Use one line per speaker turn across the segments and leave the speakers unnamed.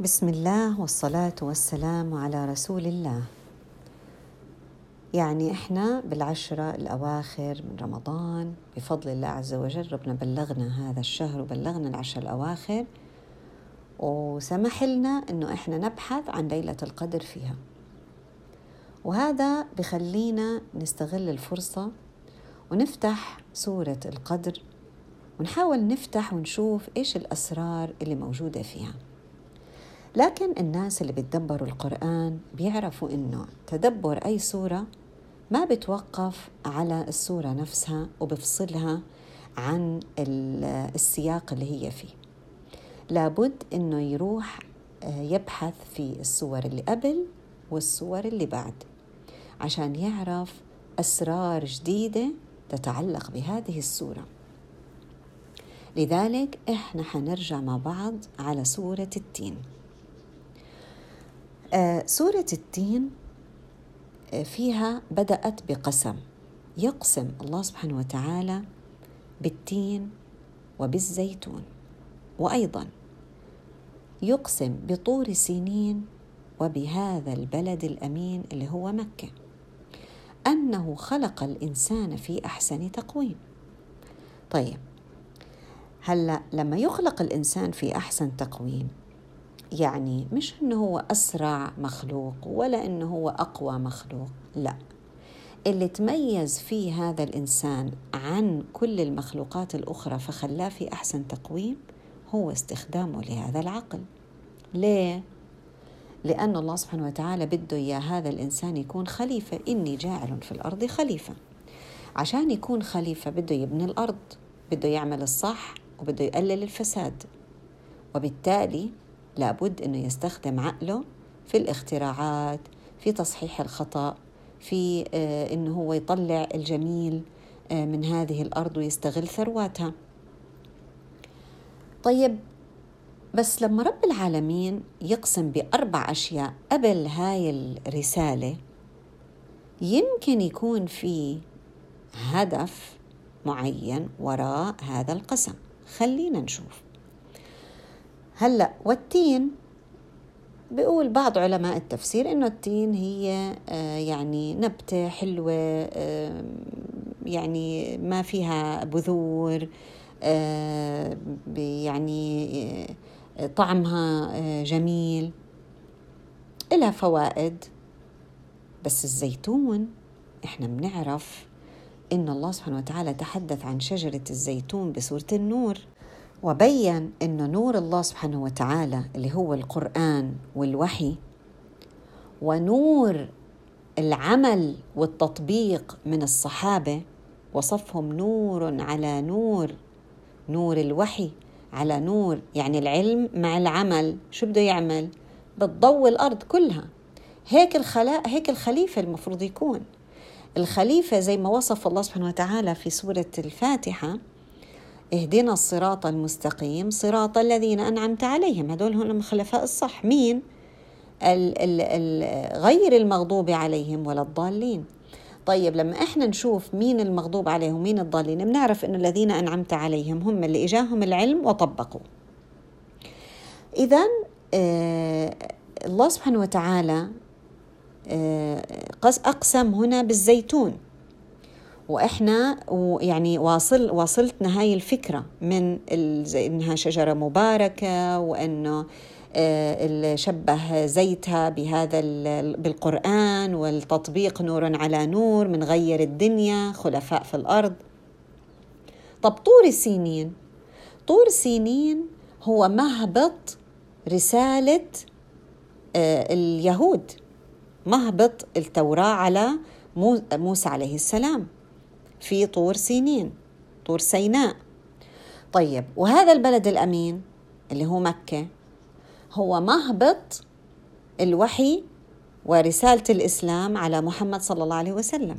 بسم الله والصلاة والسلام على رسول الله. يعني إحنا بالعشرة الأواخر من رمضان بفضل الله عز وجل ربنا بلغنا هذا الشهر وبلغنا العشر الأواخر وسمح لنا إنه إحنا نبحث عن ليلة القدر فيها. وهذا بخلينا نستغل الفرصة ونفتح سورة القدر ونحاول نفتح ونشوف إيش الأسرار اللي موجودة فيها. لكن الناس اللي بتدبروا القرآن بيعرفوا إنه تدبر أي سورة ما بتوقف على السورة نفسها وبفصلها عن السياق اللي هي فيه. لابد إنه يروح آه، يبحث في السور اللي قبل والسور اللي بعد عشان يعرف أسرار جديدة تتعلق بهذه السورة. لذلك إحنا حنرجع مع بعض على سورة التين. سورة التين آه فيها بدأت بقسم يقسم الله سبحانه وتعالى بالتين وبالزيتون. وأيضا يقسم بطور سينين وبهذا البلد الأمين اللي هو مكة. أنه خلق الإنسان في أحسن تقويم. طيب هلا لما يخلق الإنسان في أحسن تقويم يعني مش إنه هو أسرع مخلوق ولا إنه هو أقوى مخلوق لا. اللي تميز فيه هذا الإنسان عن كل المخلوقات الأخرى فخلاه في أحسن تقويم هو استخدامه لهذا العقل. ليه؟ لأن الله سبحانه وتعالى بده يا هذا الإنسان يكون خليفة. إني جاعل في الأرض خليفة. عشان يكون خليفة بده يبني الأرض بده يعمل الصح وبده يقلل الفساد. وبالتالي لابد إنه يستخدم عقله في الاختراعات في تصحيح الخطأ في آه، إنه هو يطلع الجميل آه، من هذه الأرض ويستغل ثرواتها. طيب بس لما رب العالمين يقسم بأربع أشياء قبل هاي الرسالة يمكن يكون في هدف معين وراء هذا القسم. خلينا نشوف. هلأ والتين بيقول بعض علماء التفسير إنه التين هي آه، يعني نبتة حلوة آه، يعني ما فيها بذور آه، يعني طعمها جميل. لها فوائد. بس الزيتون إحنا بنعرف إن الله سبحانه وتعالى تحدث عن شجرة الزيتون بسورة النور. وبين أن نور الله سبحانه وتعالى اللي هو القرآن والوحي ونور العمل والتطبيق من الصحابة وصفهم نور على نور نور الوحي على نور يعني العلم مع العمل. شو بده يعمل؟ بتضوي الأرض كلها. هيك الخلاء هيك الخليفة المفروض يكون. الخليفة زي ما وصف الله سبحانه وتعالى في سورة الفاتحة اهدنا الصراط المستقيم صراط الذين أنعمت عليهم. هدول هم الخلفاء الصح. مين؟ ال ال ال غير المغضوب عليهم ولا الضالين. طيب لما إحنا نشوف مين المغضوب عليهم مين الضالين بنعرف انه الذين أنعمت عليهم هم اللي إجاهم العلم وطبقوا. اذا آه الله سبحانه وتعالى أقسم هنا بالزيتون. وإحنا يعني واصل واصلتنا هاي الفكرة من إنها شجرة مباركة وإنه آه، شبه زيتها بهذا بالقرآن والتطبيق نور على نور من غير الدنيا خلفاء في الأرض. طب طور سينين. طور سينين هو مهبط رسالة آه، اليهود مهبط التوراة على موسى عليه السلام. في طور سينين طور سيناء. طيب وهذا البلد الأمين اللي هو مكة هو مهبط الوحي ورسالة الإسلام على محمد صلى الله عليه وسلم.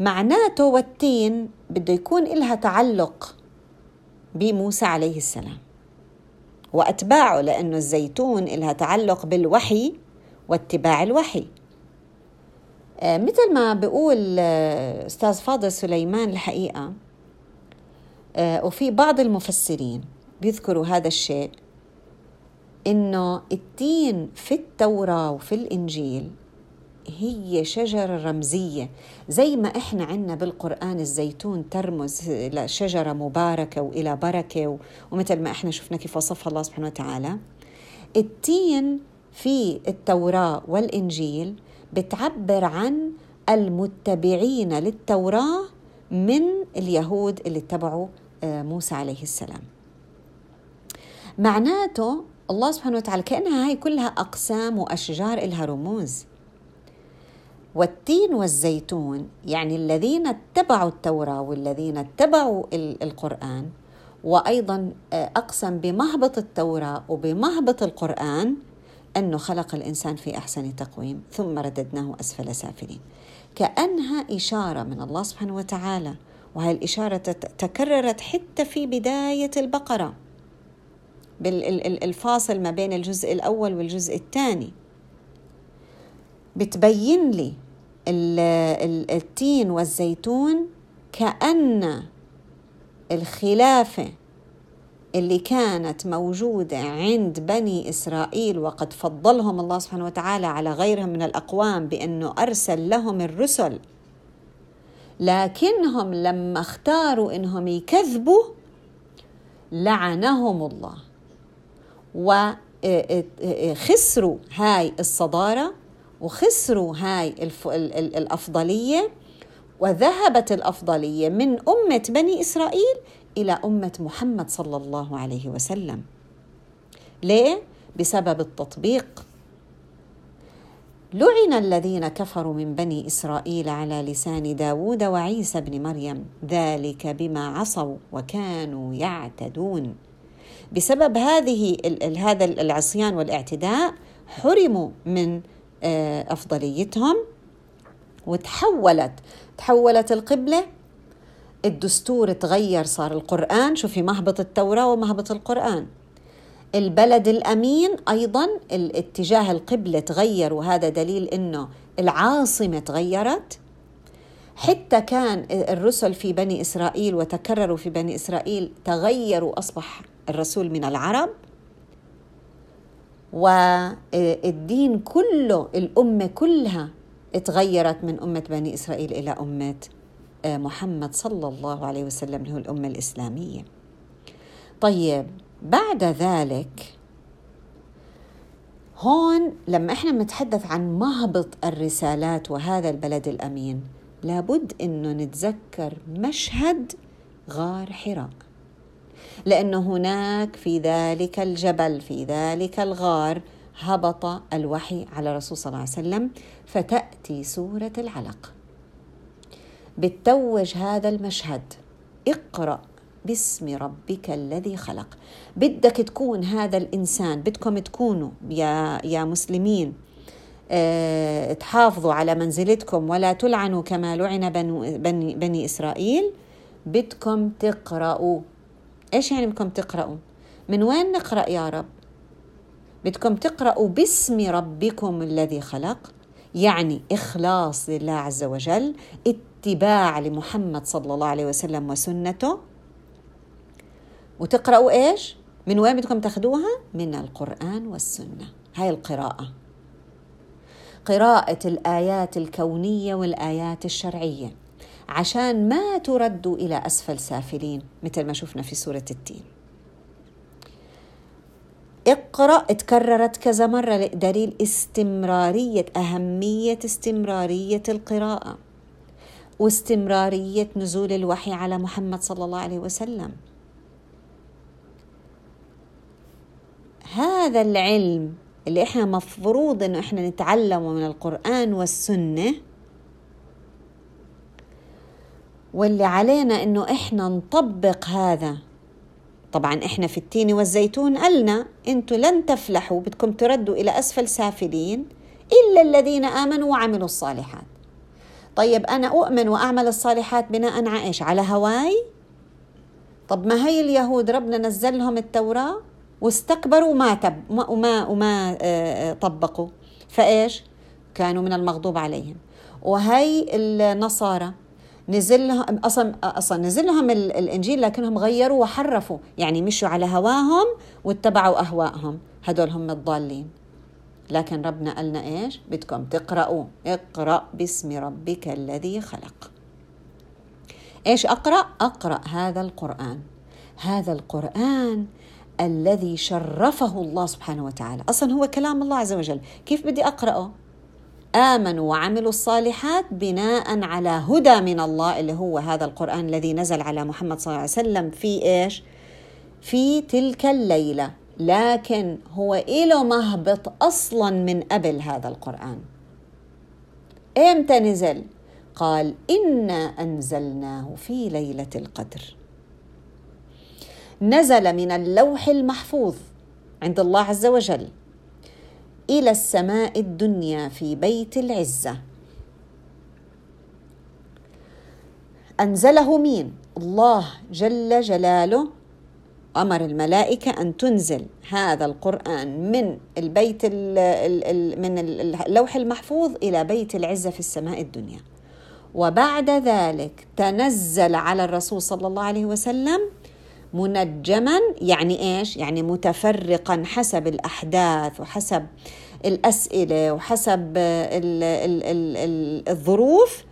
معناته والتين بده يكون إلها تعلق بموسى عليه السلام وأتباعه لأنه الزيتون إلها تعلق بالوحي واتباع الوحي. مثل ما بيقول آه، أستاذ فاضل سليمان الحقيقة آه، وفي بعض المفسرين بيذكروا هذا الشيء إنه التين في التوراة وفي الإنجيل هي شجرة رمزية زي ما إحنا عندنا بالقرآن الزيتون ترمز إلى شجرة مباركة وإلى بركة ومثل ما إحنا شفنا كيف وصفها الله سبحانه وتعالى. التين في التوراة والإنجيل بتعبر عن المتبعين للتوراة من اليهود اللي اتبعوا آه، موسى عليه السلام. معناته الله سبحانه وتعالى كأنها هاي كلها أقسام وأشجار إلها رموز. والتين والزيتون يعني الذين اتبعوا التوراة والذين اتبعوا القرآن وأيضا آه، أقسم بمهبط التوراة وبمهبط القرآن أنه خلق الإنسان في أحسن تقويم ثم رددناه أسفل سافلين. كأنها إشارة من الله سبحانه وتعالى وهي الإشارة تكررت حتى في بداية البقرة. بالفاصل ما بين الجزء الأول والجزء الثاني. بتبين لي التين والزيتون كأن الخلافة اللي كانت موجودة عند بني إسرائيل وقد فضلهم الله سبحانه وتعالى على غيرهم من الأقوام بأنه أرسل لهم الرسل. لكنهم لما اختاروا إنهم يكذبوا لعنهم الله وخسروا هاي الصدارة وخسروا هاي الأفضلية وذهبت الأفضلية من أمة بني إسرائيل إلى أمة محمد صلى الله عليه وسلم. ليه؟ بسبب التطبيق. لعن الذين كفروا من بني إسرائيل على لسان داود وعيسى بن مريم ذلك بما عصوا وكانوا يعتدون. بسبب هذه هذا العصيان والإعتداء حرموا من آه، أفضليتهم وتحولت تحولت القبلة الدستور تغير صار القرآن شوفي مهبط التوراة ومهبط القرآن. البلد الأمين أيضا الاتجاه القبلة تغير وهذا دليل إنه العاصمة تغيرت. حتى كان الرسل في بني إسرائيل وتكرروا في بني إسرائيل تغيروا اصبح الرسول من العرب. والدين كله الأمة كلها تغيرت من أمة بني إسرائيل إلى أمة محمد صلى الله عليه وسلم اللي هو الأمة الإسلامية. طيب بعد ذلك هون لما إحنا بنتحدث عن مهبط الرسالات وهذا البلد الأمين لابد إنه نتذكر مشهد غار حراء لأنه هناك في ذلك الجبل في ذلك الغار هبط الوحي على الرسول صلى الله عليه وسلم فتأتي سورة العلق. بتوج هذا المشهد. اقرأ باسم ربك الذي خلق. بدك تكون هذا الإنسان بدكم تكونوا يا, يا مسلمين. آه تحافظوا على منزلتكم ولا تلعنوا كما لعن بني, بني إسرائيل. بدكم تقرأوا. إيش يعني بدكم تقرأوا؟ من وين نقرأ يا رب؟ بدكم تقرأوا باسم ربكم الذي خلق يعني إخلاص لله عز وجل اتباع لمحمد صلى الله عليه وسلم وسنته. وتقرأوا إيش؟ من وين بدكم تاخذوها؟ من القرآن والسنة. هاي القراءة. قراءة الآيات الكونية والآيات الشرعية. عشان ما تردوا إلى أسفل سافلين مثل ما شفنا في سورة التين. اقرأ تكررت كذا مرة دليل استمرارية أهمية استمرارية القراءة. واستمرارية نزول الوحي على محمد صلى الله عليه وسلم. هذا العلم اللي إحنا مفروض إنه إحنا نتعلمه من القرآن والسنة واللي علينا إنه إحنا نطبق هذا. طبعا إحنا في التين والزيتون قلنا أنتوا لن تفلحوا بدكم تردوا إلى أسفل سافلين إلا الذين آمنوا وعملوا الصالحات. طيب أنا أؤمن وأعمل الصالحات بناء على إيش؟ على هواي؟ طب ما هي اليهود ربنا نزل لهم التوراة واستكبروا وما تب وما وما آه، آه، طبقوا. فإيش؟ كانوا من المغضوب عليهم. وهي النصارى نزل لهم أصلا أصلا نزل لهم الإنجيل لكنهم غيروا وحرفوا. يعني مشوا على هواهم واتبعوا أهواءهم. هدول هم الضالين. لكن ربنا قالنا إيش؟ بدكم تقرأوا. اقرأ باسم ربك الذي خلق. إيش أقرأ؟ أقرأ هذا القرآن. هذا القرآن الذي شرفه الله سبحانه وتعالى. أصلا هو كلام الله عز وجل. كيف بدي أقرأه؟ آمنوا وعملوا الصالحات بناء على هدى من الله اللي هو هذا القرآن الذي نزل على محمد صلى الله عليه وسلم في إيش؟ في تلك الليلة. لكن هو إله مهبط أصلا من قبل هذا القرآن. إمتى نزل؟ قال إنا أنزلناه في ليلة القدر. نزل من اللوح المحفوظ عند الله عز وجل إلى السماء الدنيا في بيت العزة. أنزله مين؟ الله جل جلاله أمر الملائكة أن تنزل هذا القرآن من البيت ال ال من اللوح المحفوظ إلى بيت العزة في السماء الدنيا وبعد ذلك تنزل على الرسول صلى الله عليه وسلم منجما يعني إيش؟ يعني متفرقا حسب الأحداث وحسب الأسئلة وحسب ال ال ال الظروف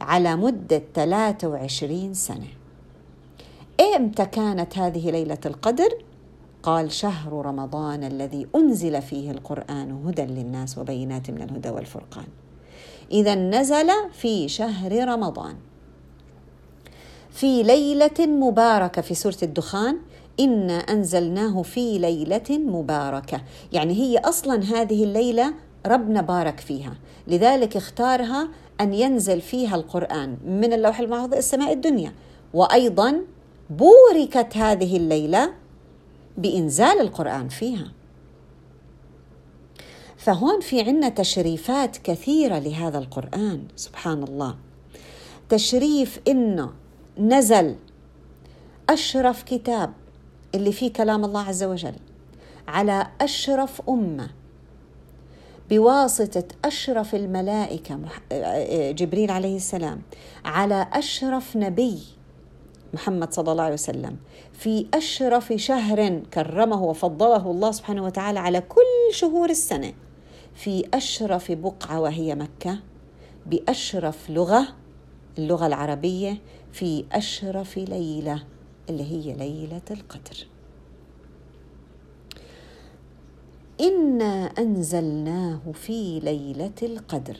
على مدة 23 سنة. إمتى كانت هذه ليلة القدر؟ قال شهر رمضان الذي أنزل فيه القرآن هدى للناس وبينات من الهدى والفرقان. إذا نزل في شهر رمضان. في ليلة مباركة في سورة الدخان إنا أنزلناه في ليلة مباركة يعني هي أصلا هذه الليلة ربنا بارك فيها لذلك اختارها أن ينزل فيها القرآن من اللوح المحفوظ السماء الدنيا وأيضا بوركت هذه الليلة بإنزال القرآن فيها. فهون في عنا تشريفات كثيرة لهذا القرآن سبحان الله. تشريف إنه نزل أشرف كتاب اللي فيه كلام الله عز وجل على أشرف أمة بواسطة أشرف الملائكة جبريل عليه السلام على أشرف نبي. محمد صلى الله عليه وسلم. في أشرف شهر كرمه وفضله الله سبحانه وتعالى على كل شهور السنة. في أشرف بقعة وهي مكة. بأشرف لغة اللغة العربية. في أشرف ليلة اللي هي ليلة القدر. إنا أنزلناه في ليلة القدر.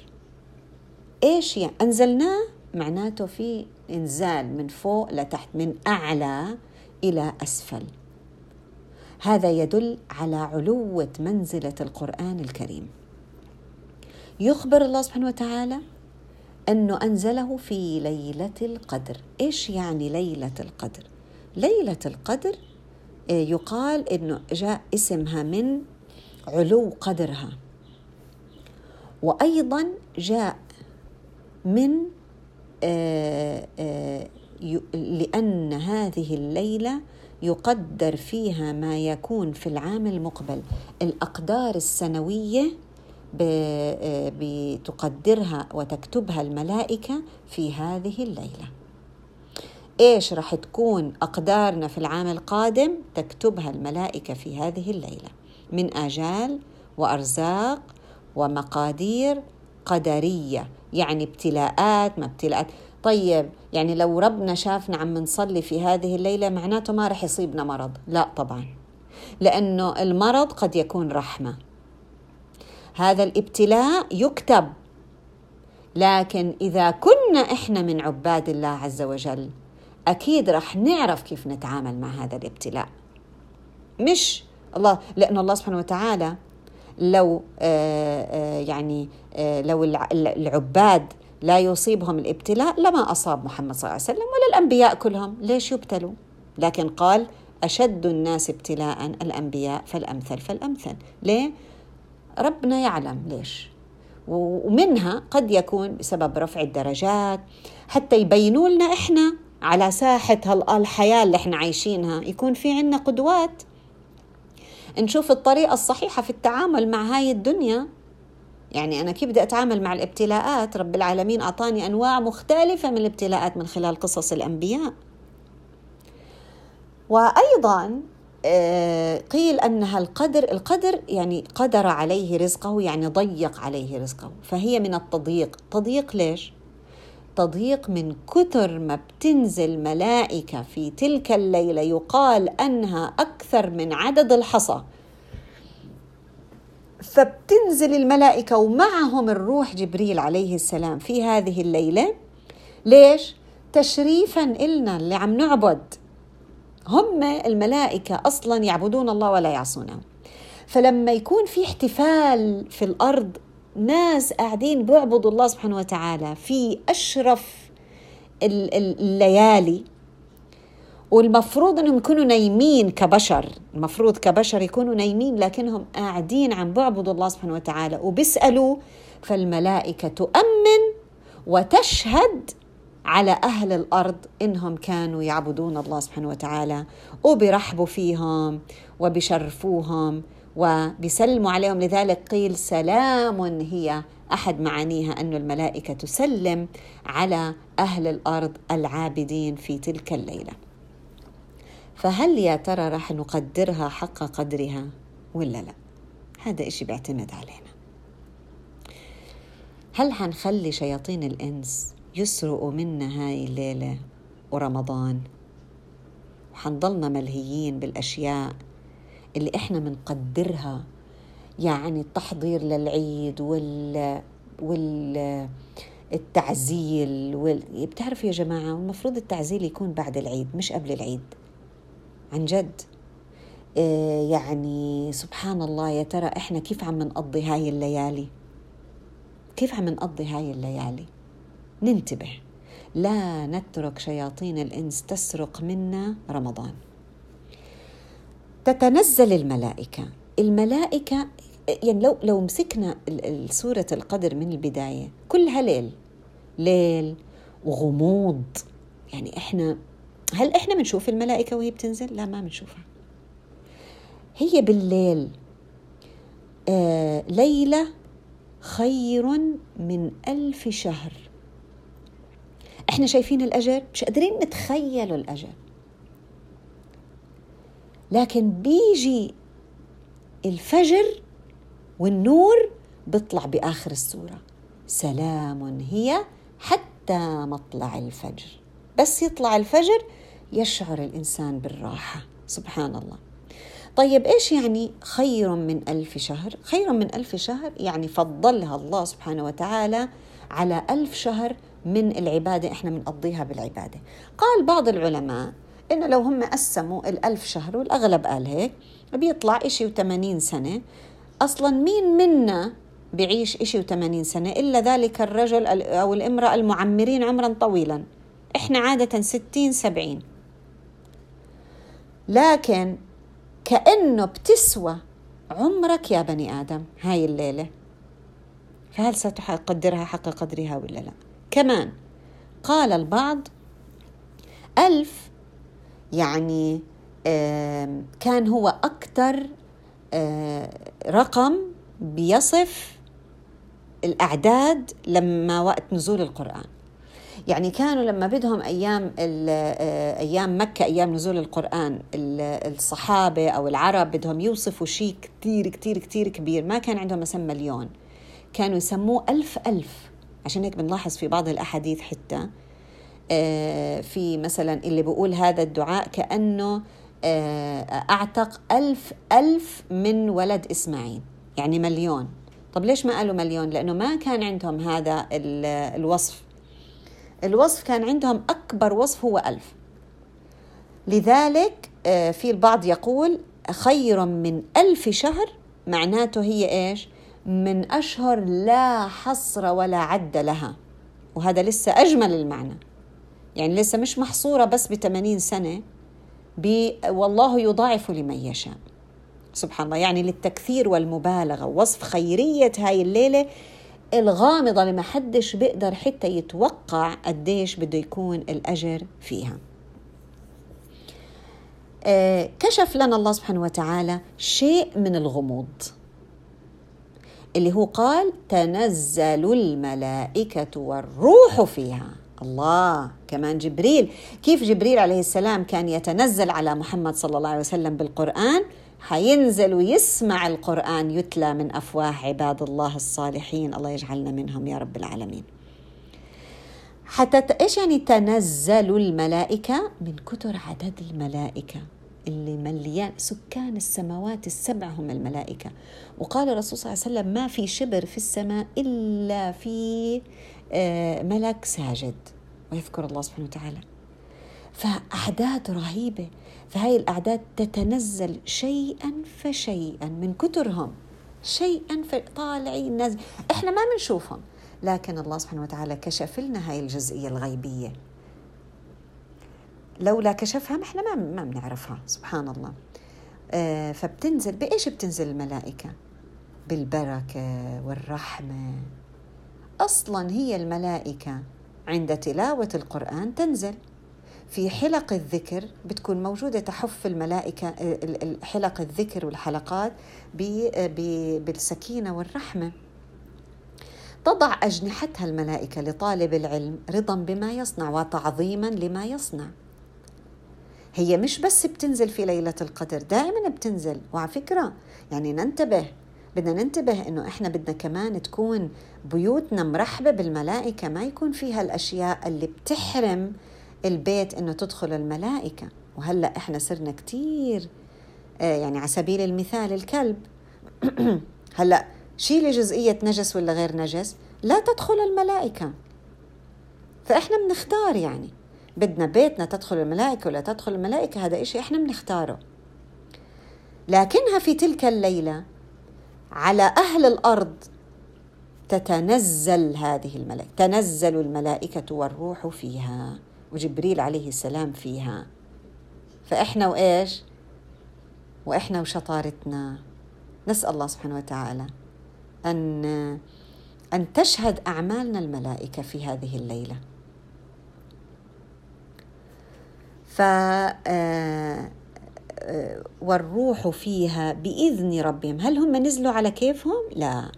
إيش يعني أنزلناه؟ معناته في إنزال من فوق لتحت من أعلى إلى أسفل. هذا يدل على علوة منزلة القرآن الكريم. يخبر الله سبحانه وتعالى أنه أنزله في ليلة القدر. إيش يعني ليلة القدر؟ ليلة القدر آه، يقال أنه جاء اسمها من علو قدرها. وأيضا جاء من لأن هذه الليلة يقدر فيها ما يكون في العام المقبل. الأقدار السنوية بتقدرها وتكتبها الملائكة في هذه الليلة. إيش راح تكون أقدارنا في العام القادم؟ تكتبها الملائكة في هذه الليلة. من آجال وأرزاق ومقادير قدرية يعني ابتلاءات ما ابتلاءات. طيب يعني لو ربنا شافنا عم نصلي في هذه الليلة معناته ما راح يصيبنا مرض. لا طبعا لأنه المرض قد يكون رحمة. هذا الابتلاء يكتب. لكن إذا كنا إحنا من عباد الله عز وجل أكيد رح نعرف كيف نتعامل مع هذا الابتلاء. مش الله لأن الله سبحانه وتعالى لو آه، آه، يعني لو العباد لا يصيبهم الابتلاء لما أصاب محمد صلى الله عليه وسلم ولا الأنبياء كلهم ليش يبتلوا؟ لكن قال أشد الناس ابتلاء الأنبياء فالأمثل فالأمثل. ليه؟ ربنا يعلم ليش. ومنها قد يكون بسبب رفع الدرجات حتى يبينوا لنا إحنا على ساحة الحياة اللي إحنا عايشينها يكون في عنا قدوات. نشوف الطريقة الصحيحة في التعامل مع هاي الدنيا. يعني أنا كيف بدي أتعامل مع الابتلاءات؟ رب العالمين أعطاني أنواع مختلفة من الابتلاءات من خلال قصص الأنبياء. وأيضا آه، قيل أنها القدر القدر يعني قدر عليه رزقه يعني ضيق عليه رزقه. فهي من التضييق. تضييق ليش؟ تضييق من كثر ما بتنزل ملائكة في تلك الليلة يقال أنها أكثر من عدد الحصى. فبتنزل الملائكة ومعهم الروح جبريل عليه السلام في هذه الليلة. ليش؟ تشريفا إلنا اللي عم نعبد. هم الملائكة أصلا يعبدون الله ولا يعصونه. فلما يكون في احتفال في الأرض ناس قاعدين بيعبدوا الله سبحانه وتعالى في أشرف الليالي والمفروض إنهم يكونوا نايمين كبشر. المفروض كبشر يكونوا نايمين لكنهم قاعدين عم بعبدوا الله سبحانه وتعالى وبيسألوا فالملائكة تؤمن وتشهد على أهل الأرض إنهم كانوا يعبدون الله سبحانه وتعالى وبرحبوا فيهم وبشرفوهم وبيسلموا عليهم. لذلك قيل سلام هي أحد معانيها أن الملائكة تسلم على أهل الأرض العابدين في تلك الليلة. فهل يا ترى رح نقدرها حق قدرها ولا لا؟ هذا إشي بيعتمد علينا. هل حنخلي شياطين الإنس يسرقوا منا هاي الليلة ورمضان؟ وحنضلنا ملهيين بالأشياء اللي إحنا منقدرها يعني التحضير للعيد وال وال التعزيل وال... بتعرفوا يا جماعة المفروض التعزيل يكون بعد العيد مش قبل العيد. عن جد. آه، يعني سبحان الله يا ترى إحنا كيف عم نقضي هاي الليالي؟ كيف عم نقضي هاي الليالي؟ ننتبه. لا نترك شياطين الإنس تسرق منا رمضان. تتنزل الملائكة. الملائكة يعني لو لو مسكنا سورة القدر من البداية كلها ليل. ليل وغموض. يعني إحنا هل إحنا بنشوف الملائكة وهي بتنزل؟ لا ما بنشوفها. هي بالليل آه ليلة خير من ألف شهر. إحنا شايفين الأجر مش قادرين نتخيل الأجر. لكن بيجي الفجر والنور بيطلع بآخر السورة. سلام هي حتى مطلع الفجر. بس يطلع الفجر يشعر الإنسان بالراحة. سبحان الله طيب إيش يعني خير من ألف شهر؟ خير من ألف شهر يعني فضلها الله سبحانه وتعالى على ألف شهر من العبادة إحنا بنقضيها بالعبادة. قال بعض العلماء إنه لو هم قسموا الألف شهر والأغلب قال هيك بيطلع إشي وثمانين سنة. أصلا مين منا بيعيش إشي وثمانين سنة إلا ذلك الرجل أو الامرأة المعمرين عمرا طويلا؟ إحنا عادة ستين سبعين. لكن كأنه بتسوى عمرك يا بني آدم هاي الليلة. فهل ستقدرها حق قدرها ولا لا؟ كمان قال البعض ألف يعني كان هو أكثر رقم بيصف الأعداد لما وقت نزول القرآن. يعني كانوا لما بدهم أيام آه، أيام مكة أيام نزول القرآن الصحابة أو العرب بدهم يوصفوا شيء كثير كثير كثير كبير. ما كان عندهم مثلا مليون. كانوا يسموه ألف ألف. عشان هيك بنلاحظ في بعض الأحاديث حتى آه، في مثلا اللي بيقول هذا الدعاء كأنه آه، أعتق ألف ألف من ولد إسماعيل. يعني مليون. طب ليش ما قالوا مليون؟ لأنه ما كان عندهم هذا الوصف. الوصف كان عندهم أكبر وصف هو ألف. لذلك آه، في البعض يقول خير من ألف شهر معناته هي إيش؟ من أشهر لا حصر ولا عد لها. وهذا لسه أجمل المعنى. يعني لسه مش محصورة بس بثمانين سنة والله يضاعف لمن يشاء. سبحان الله. يعني للتكثير والمبالغة. وصف خيرية هاي الليلة الغامضة اللي ما حدش بيقدر حتى يتوقع قديش بده يكون الأجر فيها. آه، كشف لنا الله سبحانه وتعالى شيء من الغموض اللي هو قال تنزل الملائكة والروح فيها. الله كمان جبريل. كيف جبريل عليه السلام كان يتنزل على محمد صلى الله عليه وسلم بالقرآن؟ حينزل ويسمع القرآن يتلى من أفواه عباد الله الصالحين. الله يجعلنا منهم يا رب العالمين. حتى إيش يعني تنزل الملائكة؟ من كتر عدد الملائكة اللي مليان سكان السماوات السبع هم الملائكة. وقال الرسول صلى الله عليه وسلم ما في شبر في السماء إلا في آه، ملك ساجد. ويذكر الله سبحانه وتعالى. فأعداد رهيبة. فهاي الأعداد تتنزل شيئا فشيئا من كترهم شيئا طالعين نازل إحنا ما بنشوفهم لكن الله سبحانه وتعالى كشف لنا هاي الجزئية الغيبية. لولا كشفها إحنا ما ما بنعرفها سبحان الله. آه فبتنزل بإيش بتنزل الملائكة؟ بالبركة والرحمة. أصلا هي الملائكة عند تلاوة القرآن تنزل. في حلق الذكر بتكون موجودة تحف الملائكة حلق الذكر والحلقات بالسكينة والرحمة. تضع أجنحتها الملائكة لطالب العلم رضا بما يصنع وتعظيما لما يصنع. هي مش بس بتنزل في ليلة القدر دائما بتنزل. وعلى فكرة يعني ننتبه بدنا ننتبه إنه إحنا بدنا كمان تكون بيوتنا مرحبة بالملائكة ما يكون فيها الأشياء اللي بتحرم البيت إنه تدخل الملائكة. وهلأ إحنا صرنا كثير آه، يعني على سبيل المثال الكلب. هلأ شيلي جزئيه نجس ولا غير نجس؟ لا تدخل الملائكة. فإحنا بنختار يعني. بدنا بيتنا تدخل الملائكة ولا تدخل الملائكة هذا إشي إحنا بنختاره. لكنها في تلك الليلة على أهل الأرض تتنزل هذه الملائكة تنزل الملائكة والروح فيها. وجبريل عليه السلام فيها. فإحنا وإيش؟ وإحنا وشطارتنا. نسأل الله سبحانه وتعالى أن أن تشهد أعمالنا الملائكة في هذه الليلة. ف آه، آه، والروح فيها بإذن ربهم. هل هم نزلوا على كيفهم؟ لا.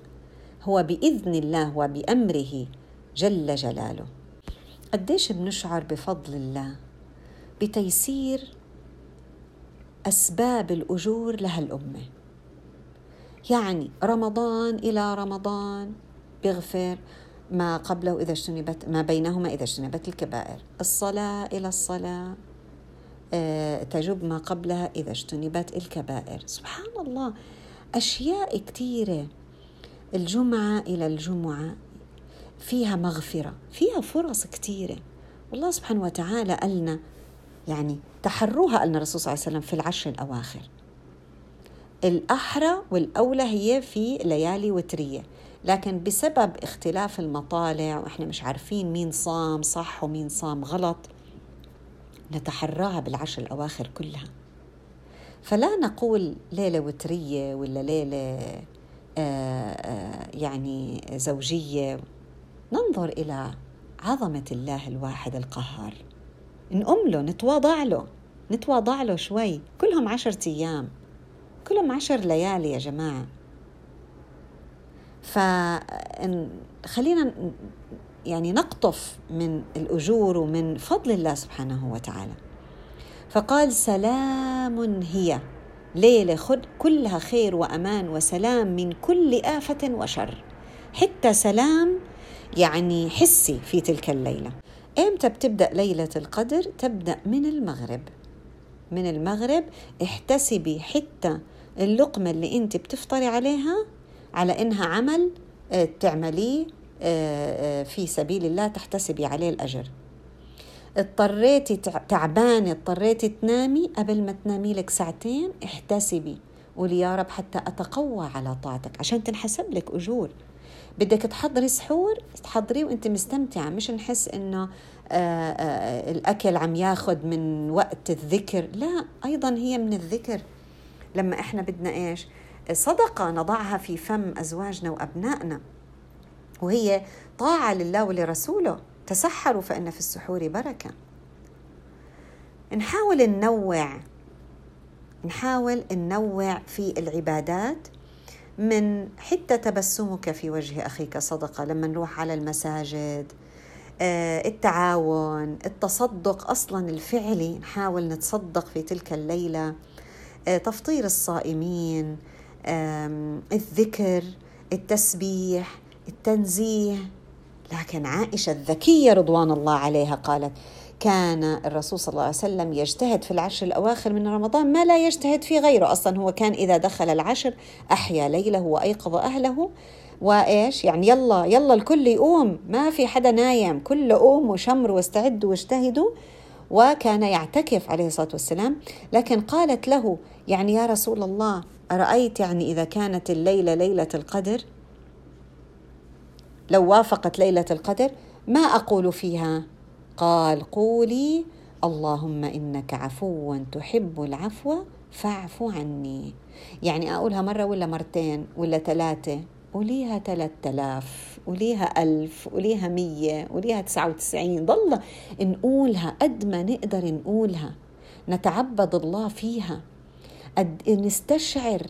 هو بإذن الله وبأمره جل جلاله. قديش بنشعر بفضل الله بتيسير أسباب الأجور لها الامه يعني رمضان إلى رمضان بيغفر ما قبله إذا اجتنبت ما بينهما إذا اجتنبت الكبائر. الصلاة إلى الصلاة آه، تجب ما قبلها إذا اجتنبت الكبائر. سبحان الله أشياء كثيرة الجمعة إلى الجمعة فيها مغفرة فيها فرص كثيرة والله سبحانه وتعالى قالنا يعني تحروها قالنا الرسول صلى الله عليه وسلم في العشر الأواخر. الأحرى والأولى هي في ليالي وترية. لكن بسبب اختلاف المطالع وإحنا مش عارفين مين صام صح ومين صام غلط نتحراها بالعشر الأواخر كلها. فلا نقول ليلة وترية ولا ليلة آه، آه، يعني زوجية. ننظر إلى عظمة الله الواحد القهار. نقوم له نتواضع له نتواضع له شوي. كلهم عشرة أيام. كلهم عشر ليالي يا جماعة. فخلينا يعني نقطف من الأجور ومن فضل الله سبحانه وتعالى. فقال سلام هي. ليلة خد كلها خير وأمان وسلام من كل آفة وشر. حتى سلام يعني حسي في تلك الليلة. إمتى بتبدأ ليلة القدر؟ تبدأ من المغرب. من المغرب احتسبي حتى اللقمة اللي أنت بتفطري عليها على إنها عمل آه، تعمليه آه، آه، في سبيل الله تحتسبي عليه الأجر. اضطريتي تعبانة اضطريتي تنامي قبل ما تنامي لك ساعتين احتسبي. قولي يا رب حتى أتقوى على طاعتك عشان تنحسب لك أجور. بدك تحضري سحور تحضريه وأنت مستمتعة مش نحس إنه آه، الأكل عم ياخذ من وقت الذكر لا أيضا هي من الذكر. لما إحنا بدنا إيش؟ صدقة نضعها في فم أزواجنا وأبنائنا وهي طاعة لله ولرسوله تسحروا فإن في السحور بركة. نحاول ننوع نحاول ننوع في العبادات من حتى تبسمك في وجه أخيك صدقة لما نروح على المساجد آه، التعاون التصدق أصلا الفعلي نحاول نتصدق في تلك الليلة آه، تفطير الصائمين الذكر التسبيح التنزيه. لكن عائشة الذكية رضوان الله عليها قالت كان الرسول صلى الله عليه وسلم يجتهد في العشر الأواخر من رمضان ما لا يجتهد في غيره أصلا. هو كان إذا دخل العشر أحيا ليله وأيقظ أهله. وإيش؟ يعني يلا يلا الكل يقوم. ما في حدا نايم. كل قوم وشمر واستعدوا واجتهدوا. وكان يعتكف عليه الصلاة والسلام. لكن قالت له يعني يا رسول الله أرأيت يعني إذا كانت الليلة ليلة القدر؟ لو وافقت ليلة القدر ما أقول فيها؟ قال قولي اللهم إنك عفو تحب العفو فاعف عني. يعني أقولها مرة ولا مرتين ولا ثلاثة آلاف قوليها ألف قوليها مية قوليها تسعة وتسعين. ضل نقولها قد ما نقدر نقولها. نتعبد الله فيها. قد نستشعر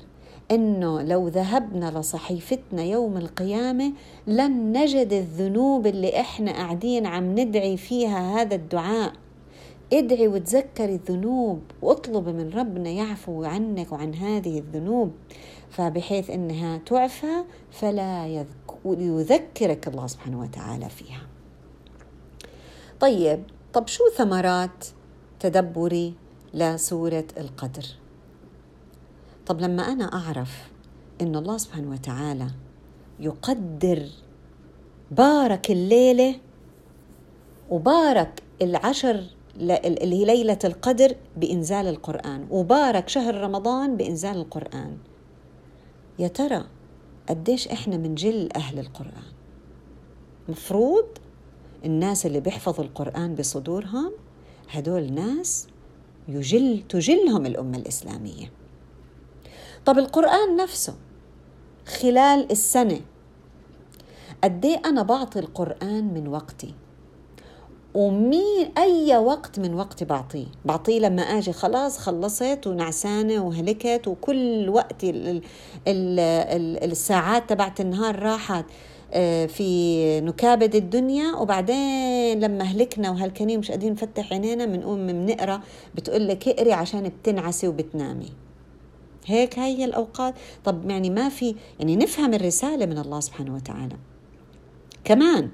إنه لو ذهبنا لصحيفتنا يوم القيامة لن نجد الذنوب اللي إحنا قاعدين عم ندعي فيها هذا الدعاء ادعي وتذكري الذنوب واطلبي من ربنا يعفو عنك وعن هذه الذنوب فبحيث إنها تعفى فلا يذكرك الله سبحانه وتعالى فيها. طيب طب شو ثمرات تدبري لسورة القدر؟ طب لما أنا أعرف إن الله سبحانه وتعالى يقدر بارك الليلة وبارك العشر اللي هي ليلة القدر بإنزال القرآن وبارك شهر رمضان بإنزال القرآن. يا ترى قديش إحنا منجل أهل القرآن؟ مفروض الناس اللي بيحفظوا القرآن بصدورهم هدول ناس يجل تجلهم الأمة الإسلامية. طب القرآن نفسه خلال السنة قد إيه أنا بعطي القرآن من وقتي؟ ومين أي وقت من وقتي بعطيه؟ بعطيه لما أجي خلاص خلصت ونعسانة وهلكت وكل وقت ال ال ال الساعات تبعت النهار راحت آه، في نكابد الدنيا. وبعدين لما هلكنا وهلكانين مش قادرين نفتح عينينا بنقوم بنقرأ بتقول لك اقري عشان بتنعسي وبتنامي. هيك هي الأوقات. طب يعني ما في يعني نفهم الرسالة من الله سبحانه وتعالى. كمان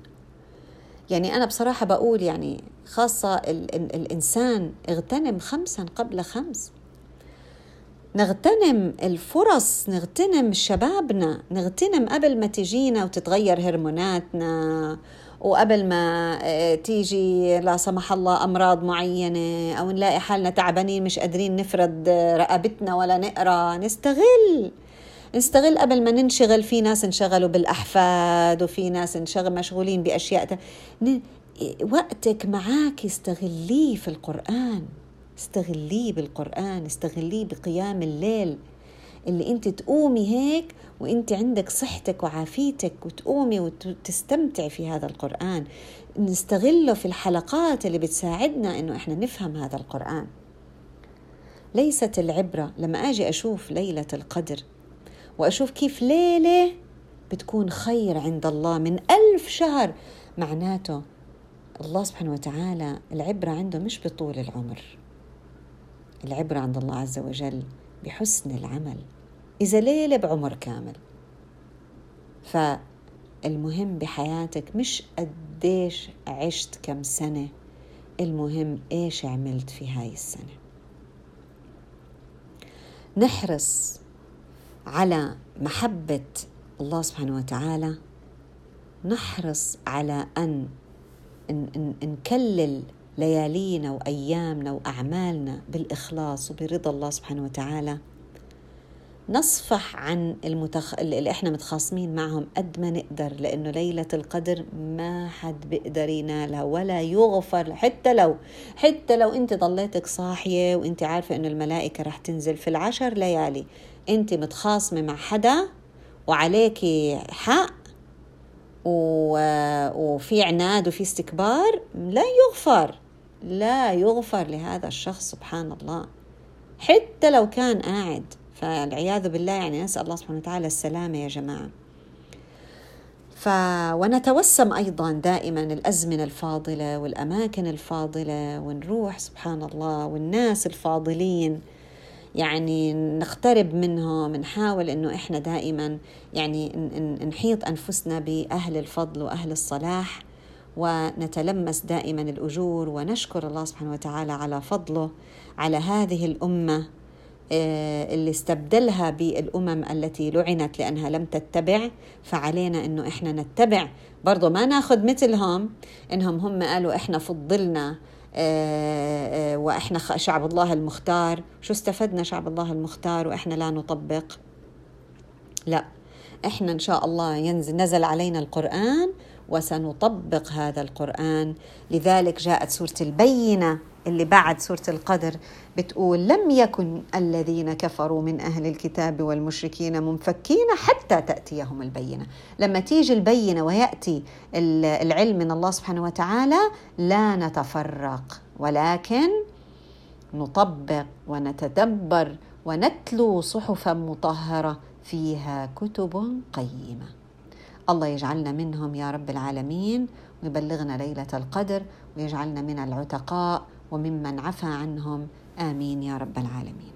يعني أنا بصراحة بقول يعني خاصة ال ال الإنسان اغتنم خمسا قبل خمس. نغتنم الفرص نغتنم شبابنا نغتنم قبل ما تجينا وتتغير هرموناتنا. وقبل ما آه، تيجي لا سمح الله أمراض معينة أو نلاقي حالنا تعبانين مش قادرين نفرد رقبتنا ولا نقرأ نستغل نستغل قبل ما ننشغل. في ناس انشغلوا بالأحفاد وفي ناس انشغل مشغولين بأشياء وقتك معك استغليه في القرآن استغليه بالقرآن استغليه بقيام الليل. اللي انت تقومي هيك وانت عندك صحتك وعافيتك وتقومي وتستمتعي في هذا القرآن. نستغله في الحلقات اللي بتساعدنا إنه إحنا نفهم هذا القرآن. ليست العبرة لما أجي أشوف ليلة القدر وأشوف كيف ليلة بتكون خير عند الله من ألف شهر معناته الله سبحانه وتعالى العبرة عنده مش بطول العمر. العبرة عند الله عز وجل. بحسن العمل. إذا ليلة بعمر كامل. فالمهم بحياتك مش قديش عشت كم سنة المهم إيش عملت في هاي السنة. نحرص على محبة الله سبحانه وتعالى. نحرص على أن نكلل ليالينا وأيامنا وأعمالنا بالإخلاص وبرضا الله سبحانه وتعالى. نصفح عن المتخ... اللي إحنا متخاصمين معهم قد ما نقدر لأنه ليلة القدر ما حد بيقدر ينالها ولا يغفر حتى لو حتى لو أنت ضليتك صاحية وأنت عارفة إنه الملائكة رح تنزل في العشر ليالي. أنت متخاصمة مع حدا وعليكي حق و... وفي عناد وفي استكبار لا يغفر. لا يغفر لهذا الشخص سبحان الله. حتى لو كان قاعد فالعياذ بالله يعني نسأل الله سبحانه وتعالى السلامة يا جماعة. ف... ونتوسم أيضا دائما الأزمنة الفاضلة والأماكن الفاضلة ونروح سبحان الله والناس الفاضلين يعني نقترب منهم نحاول إنه إحنا دائما يعني نحيط أنفسنا بأهل الفضل وأهل الصلاح. ونتلمس دائما الأجور ونشكر الله سبحانه وتعالى على فضله على هذه الأمة آه، اللي استبدلها بالأمم التي لعنت لأنها لم تتبع. فعلينا إنه إحنا نتبع. برضه ما ناخذ مثلهم. إنهم هم قالوا إحنا فضلنا آه، آه، وإحنا شعب الله المختار. شو استفدنا شعب الله المختار وإحنا لا نطبق؟ لا. إحنا إن شاء الله ينزل نزل علينا القرآن وسنطبق هذا القرآن. لذلك جاءت سورة البينة اللي بعد سورة القدر بتقول لم يكن الذين كفروا من أهل الكتاب والمشركين منفكين حتى تأتيهم البينة. لما تيجي البينة ويأتي العلم من الله سبحانه وتعالى لا نتفرق ولكن نطبق ونتدبر ونتلو صحفا مطهرة فيها كتب قيمة. الله يجعلنا منهم يا رب العالمين ويبلغنا ليلة القدر ويجعلنا من العتقاء وممن عفى عنهم. آمين يا رب العالمين.